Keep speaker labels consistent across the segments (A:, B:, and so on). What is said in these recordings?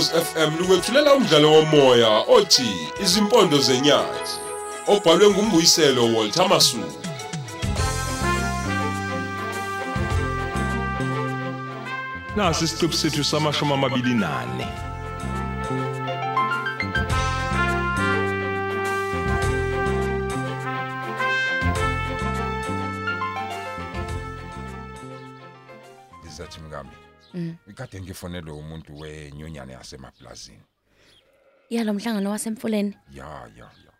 A: Ukhozi FM lukwethulela umdlalo womoya othi Izimpondo zenyathi obhalwe ngumbuyiselo Walter Masuku. Nasi isiqebu sethu samashumi amabili nane.
B: Ikade ngifonelwe umuntu wenyunyane yasemaplazini.
C: yalo mhlangano wasemfuleni
B: Ya ya ya.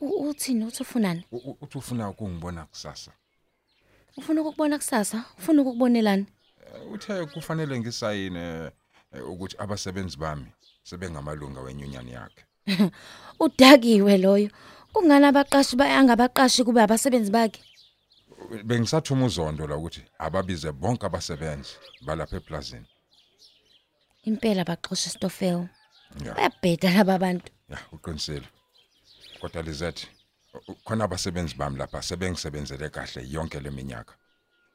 C: U- uthini uthi ufunani
B: U- u- Uthi ufuna ukungibona kusasa.
C: ufuna ukukubona kusasa ufuna ukukubonelani
B: Eh, Uthe kufanele ngisayine eh, ukuthi abasebenzi bami sebengamalunga wenyunyane yakhe.
C: udakiwe loyo kungani abaqashi bayangabaqashi kube abasebenzi bakhe
B: Bengisathuma uzondo la ukuthi ababize bonke abasebenzi balapha eplazini.
C: impela baxosha istofel
B: Ya.
C: bayabheda laba bantu
B: Ya, uqinisile. Kodwa Lizathi u- khona abasebenzi bami lapha sebengisebenzele kahle yonke leminyaka.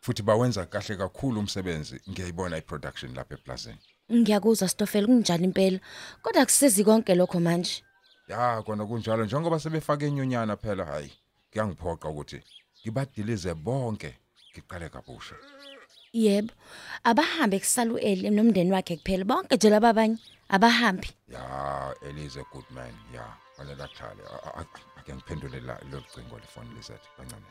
B: Futhi bawenza kahle kakhulu umsebenzi ngiyayibona iproduction lapha eplazini.
C: ngiyakuzwa stofel kunjalo impela kodwa akusizi konke lokho manje
B: Ya kona kunjalo njengoba sebefake inyunyana phela hayi kuyangiphoqa ukuthi ngibadilize bonke ngiqale kabusha.
C: yebo abahambe kusalu eli nomndeni wakhe kuphela bonke nje laba abanye abahambi
B: Ya Elize good man ya fanele athale A- a- a- ake ngiphendule la lo cingo lefoni lizathi kancane.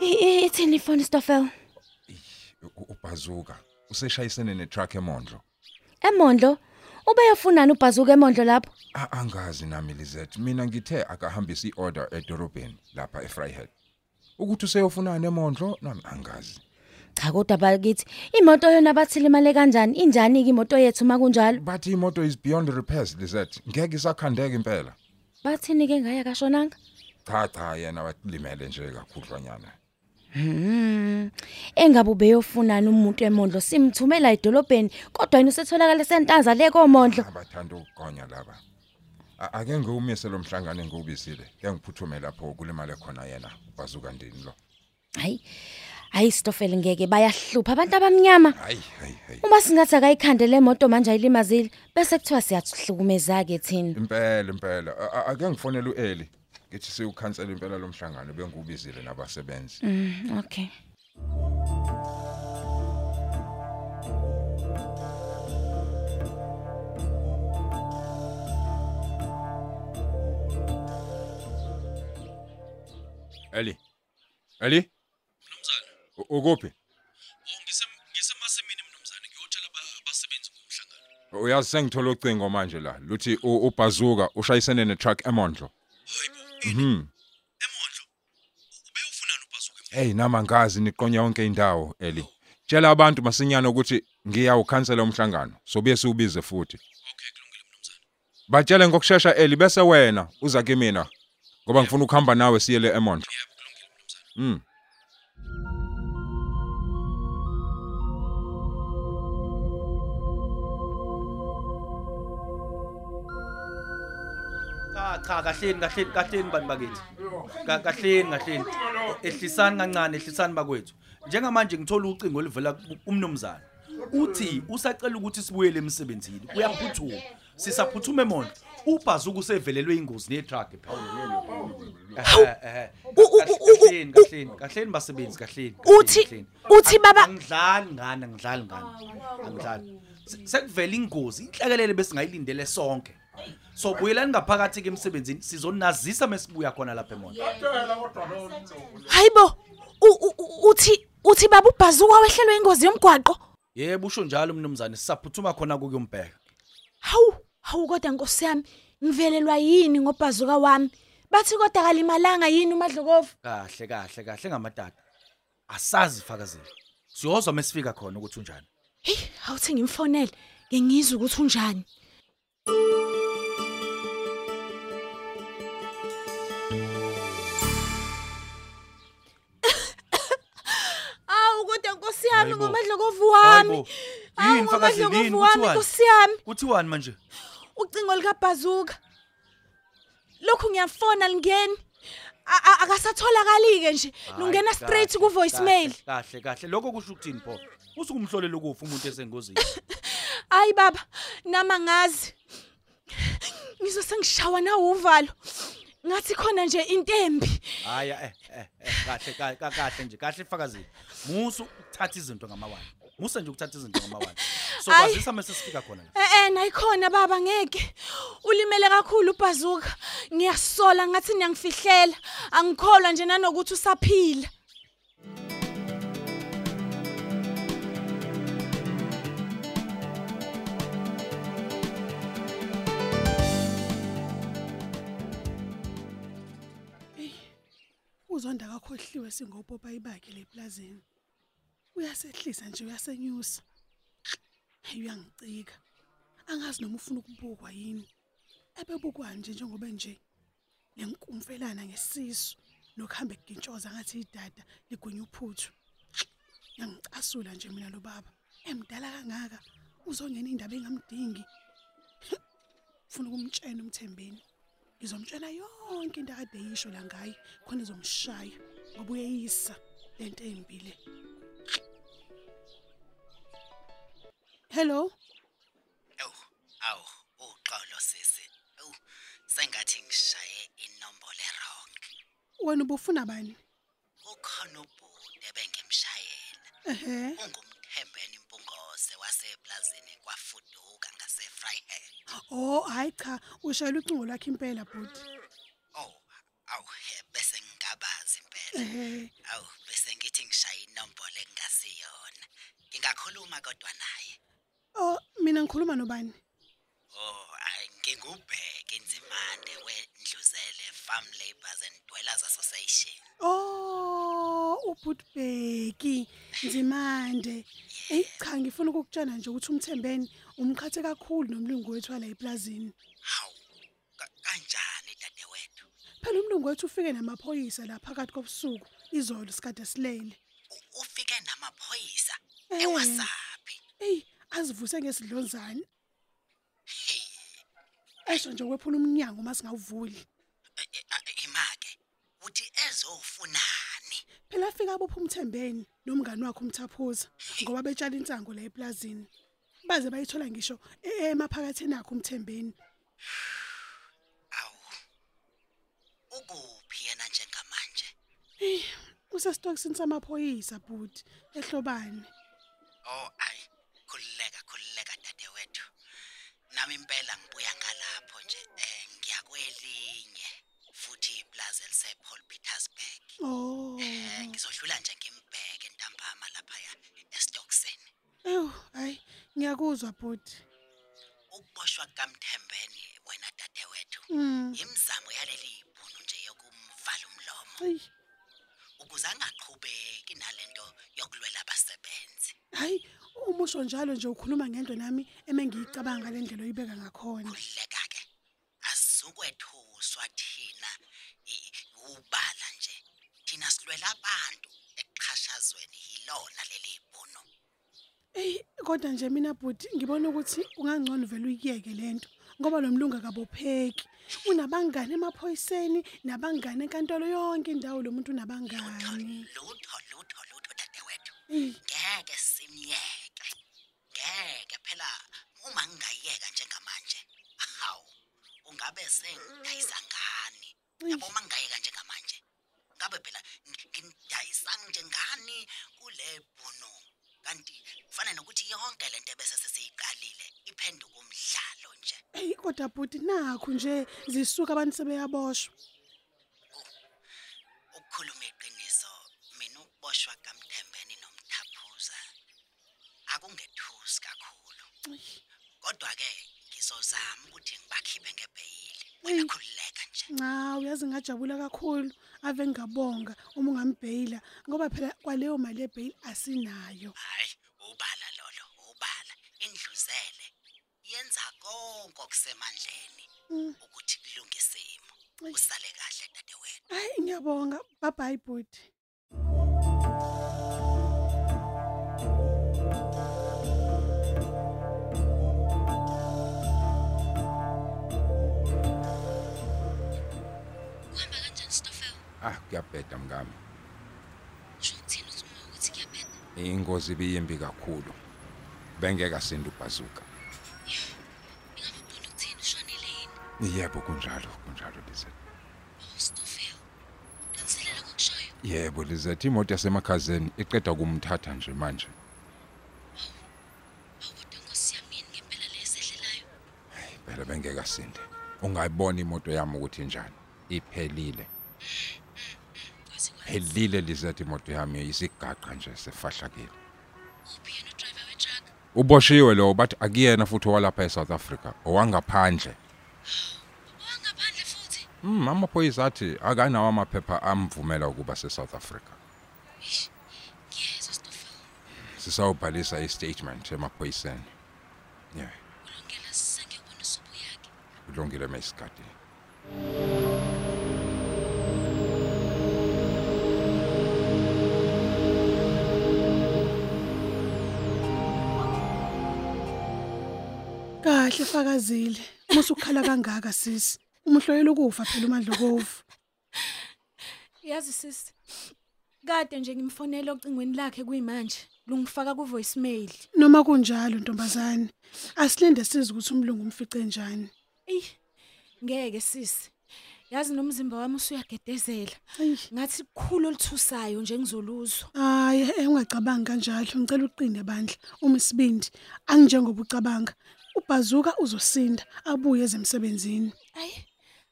C: I- i- ithini ifoni stofel
B: U- u- Ubhazuka useshayisene netruck emondlo.
C: emondlo ubeyofunani ubhazuka emondlo lapho
B: A- Angazi nami Lizathi mina ngithe akahambisa iorder edorobheni lapha eFryhead. Ukuthi useyofunana emondlo nami angazi.
C: cha kodwa bakithi imoto yona bathile imali kanjani injani ke imoto yethu makunjalo
B: Bathi imoto is beyond repairs Lizathi ngeke isakhandeka impela.
C: bathini ke ngaya kashonanga
B: Cha cha yena walimele nje kakhudlwanyana.
C: Hmm. Engabe ubeyofunana umuntu emondlo simthumela edolobheni kodwa yena usetholakala sentanza le komondlo.
B: abathanda ukugonya laba ake ngiwumise lo mhlangano ngiwubisile ke ngiphuthume lapho kulimale khona yena bazuka ndini lo
C: Hayi. Hayi Stofel ngeke bayahlupha abantu abamnyama.
B: hayi hayi hayi
C: Uma singathi akayikhandele imoto manje ayilimazile bese kuthiwa siyahlukumeza ke thina.
B: impela impela ake ngifonele uEli ngithi siwukhansela impela lo mhlangano bengiwubizile nabasebenzi.
C: Mm, okay.
B: Eli? Eli?
D: Mnumzane,
B: u- ukuphi?
D: Oh ngise ngisemasimini mnumzane. Ngiyotshela aba- abasebenzi ngomhlangano.
B: uyazi sengithola ucingo manje la luthi u- uBazuka ushayisene netruck emondlo.
D: Hayibo,
B: mhm
D: emondlo. Ubeyofuna ubhazuke.
B: hey nama ngazi niqonya yonke indawo Eli tshela abantu masinyana ukuthi ngiyawukhansela umhlangano sobuye siubize futhi
D: Okay, kulungile mnumzane.
B: Batshele ngokusheshsha Eli bese wena uza kimina ngoba ngifuna ukuhamba nawe siyele eMondlo.
D: Yebo, kulungile mnumzane.
B: Mm.
E: Cha kahleni kahleni kahleni bantu bakithi. Ka- Kahleni kahleni. Ehlisani kancane ehlisani bakwethu. Njengamanje ngithola ucingo oluvela ku- kumnumzane. Uthi usacela ukuthi sibuyele emsebenzini. Uyaphuthuma. Sisaphuthuma emondlo. Ubhazuka usevelelwe ingozi netruck
F: u-
E: Kahleni kahleni kahleni basebenzi kahleni.
F: Uthi- uthi baba-
E: angidlali ngani angidlali ngani. Angidlali. Se- Sekuvela ingozi inhlekelele besingayilindele sonke. So buyelani ngaphakathi ke emsebenzini sizonazisa mesibuya khona lapha eMonto.
F: Hayibo, u- u- u- uthi uthi baba ubhazuka wehlelwe ingozi yomgwaqo.
E: Yebo usho njalo mnumzane sisaphuthuma khona kuyombheka.
F: Hawu, hawu kodwa Nkosi yami, ngivelelwa yini ngobhazuka wami? Bathi kodwa kalimalanga yini uMadlokovu?
E: Kahle kahle kahle ngamatata. Asazi fakazela. Siyozwa mesifika khona ukuthi unjani.
F: Hey, awuthi ngimfonele, ngengizwe ukuthi unjani. Nkosi yami ngoMadlokovu wami.
E: Yini
F: ngoMadlokovu
E: yini kuthiwani?
F: Nkosi yami.
E: Kuthiwani manje?
F: ucingo likabhazuka lokhu ngiyafona lingeni akasatholakali ke nje lungena straight ku voicemail
E: kahle, Kahle. Lokho kusho ukuthini pho? Usukumhlolela ukufa umuntu esengozini.
F: hayi baba nama ngazi ngizwe sengishawa na uvalo ngathi khona nje intembi
E: Hayi eh eh eh, kahle kahle ka- kahle nje. Kahle ifakazile. Musu ukuthatha izinto ngamawani. Musa nje ukuthatha izinto ngamawani. So
F: Hayi.
E: kwazisa mase sifika khona la.
F: Eh eh nayikhona baba ngeke ulimele kakhulu ubhazuka ngiyasola ngathi niyangifihlela angikholwa nje nanokuthi usaphila
G: uzonda kakhohliwe singopopa ibakhe leplazini uyasehlisa nje uyasenyusa. Hey uyangicika. Angazi noma ufuna ukubukwa yini. Ebebukwa nje njengoba nje lenkumfelana ngesisu nokuhambe kugintshoza ngathi idada ligunya uphuthu. Yangicasula nje mina lo baba. Emdala kangaka uzongena indaba engamdingi. Ufuna ukumtshena umthembeni. Ngizomtshela yonke into akade yisho la ngaye khona izomshaya ngoba uyeyisa lento embi le hello
H: Ewu, awu, uxolo sisi. Ewu, sengathi ngishaye inombolo wrong.
G: wena ubufuna bani
H: Ukhona ubhuti ebengimshayela.
G: ehe
H: Ungumthembeni impungose waseplazini kwafuduka ngaseFryhead.
G: oh hayi cha ushayela ucingo lwakhe impela bhuti
H: Oh, awu, bese ngingabazi impela.
G: ehe
H: Awu, bese ngithi ngishaye inombolo engasiyona. Ngingakhuluma kodwa naye.
G: Oh mina ngikhuluma nobani
H: Oh, ay ngingubheke inzimande wendluzele Farm Labours and Dwellers Association.
G: oh ubhutbeki nzimande hey cha ngifuna ukukutshela nje ukuthi umthembeni umkhathe kakhulu nomlungu wethu wala eplazini
H: Hawu, ka- kanjani dadewethu?
G: phela umlungu wethu ufike namaphoyisa la phakathi kobusuku izolo sikade silele
H: U- Ufike namaphoyisa
G: Eh.
H: ewasaphi?
G: Ey, azivuse ngesidlonzane. Esho nje kwephula umnyango masingawuvuli.
H: e- e- a- imake. Uthi ezofunani?
G: Phela afika abopha umthembeni nomngani wakhe umthaphuza ngoba betshala insango la eplazini. Baze bayithola ngisho e- emaphakatheni akhe umthembeni.
H: Awu. Ukuphi yena njengamanje?
G: Usestokisini samaphoyisa bhuti ehlobani.
H: Oh, Nami impela ngibuya ngalapho nje eh ngiyakwelinye futhi iplaza elise Paul Petersburg.
G: Oh.
H: Eh ngizohlula nje ngimbheke ntambama lapha ya eStockseni.
G: Ew, hayi ngiyakuzwa bhuti. Umusho njalo nje ukhuluma ngento nami emengiyicabanga le ndlela oyibeka ngakhona.
H: Kuleka ke azukwethuswa thina ubala nje. Thina silwela abantu ekuxhashazweni yilona leli ibhunu.
G: Ey, kodwa nje mina bhuti ngibona ukuthi ungangcono vele uyiyeke lento ngoba lo mlungu akabopheki. Unabangani emaphoyiseni, nabangani enkantolo yonke indawo lo muntu unabangani.
H: Lutho lutho lutho dadewethu. Ngeke simyeke. Ngeke phela uma ngingayeka njengamanje. Hawu. Ungabe sengidayisa ngani? Yabo mangayeka njengamanje. Ngabe phela ngi- ngidayisa njengani kule bhunu? Kanti kufanele nokuthi yonke lento ebese sesiyiqalile iphenduka umdlalo nje.
G: ey kodwa bhuti nakho nje zisuka abantu sebeyaboshwa.
H: Ukukhuluma iqiniso, mina ukuboshwa kaMthembeni nomthaphuza akungethusi kakhulu. Kodwa ke ngizozama ukuthi ngibakhiphe ngebheyili. Wena
G: Ey.
H: khulileka nje.
G: Cha, uyazi ngajabula kakhulu ave ngingabonga uma ungambheyila ngoba phela kwaleyo mali yebheyili asinayo.
H: Hayi, ubala lolo, ubala. Indluzele yenza konke okusemandleni ukuthi kulunge isimo. Usale kahle dadewethu.
G: Hayi ngiyabonga. Bye bye bhuti.
I: Uhamba kanjani Stofel?
B: kuyabheda mngami
C: Sho uthini uthi uma ukuthi kuyabheda?
B: ingozi ibiyimbi kakhulu bengeka sindu bazuka
C: Ingabe ubona ukuthini ushonile yini?
B: yebo kunjalo kunjalo Lizette
C: Oh, Stofel. Qiniselela ngokushoyo.
B: yebo Lizette imoto yasemakhazeni iqeda kumthatha nje manje
C: Awukodwa Nkosi yami yini ngempela lesehlelayo?
B: phela bengeka sinde ungayibona imoto yami ukuthi njani iphelile
C: Kwazi kwa.
B: phelile Lizette imoto yami isigaqa nje sefahlakile
C: Uphi yena udriver wetruck?
B: uboshiwe lo bathi akuyena futhi owalapha eSouth Africa owangaphandle
C: Owangaphandle futhi.
B: Mm amaphoyisa athi akanawo amaphepha amvumela ukuba seSouth Africa
C: Eish. Ngiyezwa Stofel.
B: sisawubhalisa istatement emaphoyiseni yeah
C: Ulungela sengiyobona
G: Kahle fakazile. Musukhala kangaka sisi. Umhloyela ukufa phela uMandlokovu.
F: Yazi sisi. Kade nje ngimfonela ocingweni lakhe kuyimanje. Lungifaka ku voicemail.
G: Noma kunjalo ntombazane. Asilinde size ukuthi umlungu umfice njani.
F: Ey. Ngeke sisi. Yazi nomzimba wami usuyagedezela.
G: Ayi.
F: Ngathi kukhulu olithusayo nje ngizoluzwa.
G: Hayi eh, ungacabangi kanjalo. Ngicela uqine bandla. Uma isibindi angijengoba ucabanga. Ubhazuka uzosinda abuye ezemsebenzini.
F: Ayi.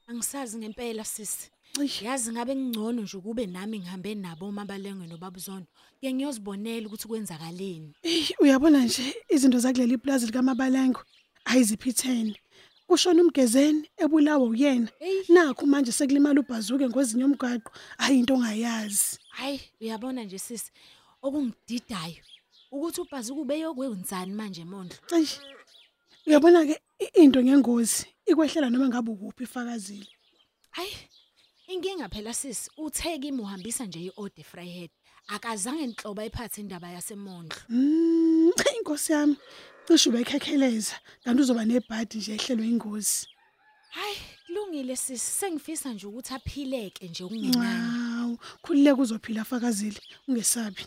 F: Angisazi ngempela sisi.
G: Eish.
F: Yazi ngabe ngcono nje kube nami ngihambe nabo uMabalengwe noBabuzona. Ke ngiyozibonela ukuthi kwenzakaleni.
G: Eh uyabona nje izinto zakuleli plaza likaMabalengo ayiziphithene. Kushona umgezeni ebulawa uyena.
F: Ey.
G: Nakho manje sekulimala ubhazuke ngozinyo omgaqo ayinto ongayazi.
F: Hayi, uyabona nje sisi okungididayo ukuthi ubhazuka ubeyokwenzani manje Mondlo.
G: Ayi. Uyabona ke i- into ngengozi ikwehlela noma ngabe ukuphi ifakazile.
F: Hayi. Inkinga phela sisi utheke imuhambisa nje iorder Fryhead. Akazange enhloba ephathe indaba yaseMondlo.
G: Mm, inkosi yami cishe ubekhekheleza kanti uzoba nebhadi nje ehlelwe ingozi.
F: Hayi, kulungile sisi sengifisa nje ukuthi aphileke nje okungenani.
G: Hawu, khulileke uzophila fakazile ungesabi.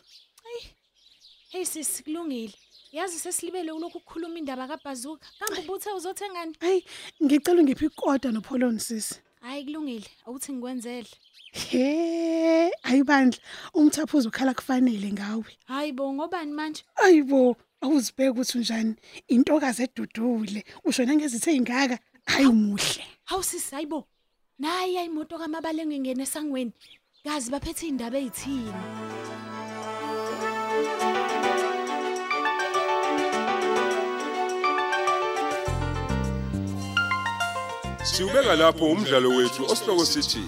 F: Hey sisi kulungile. Yazi sesilibele kulokhu ukukhuluma indaba kaBhazuka. Kambe ubuthe uzothengani?
G: Hayi, ngicela ungiphi ikota noPolon sisi.
F: Hayi kulungile, awuthi ngikwenzele.
G: He, ayibandla umthaphuzo ukhala kufanele ngawe.
F: Hayibo ngobani manje?
G: Ayibo, awuzibheka ukuthi unjani. Intokazi edudule, ushona ngezithe ingaka, hayi muhle.
F: Hawu sisi hayibo. Nayi ayimoto kaMabalenge ngene esangweni. Kazi baphethe indaba ezithini?
A: Siubeka lapho umdlalo wethu osihloko sithi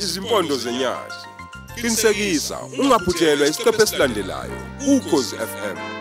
A: izimpondo zenyathi. Qinisekisa ungaphuthelwa isiqephu esilandelayo ukhozi FM.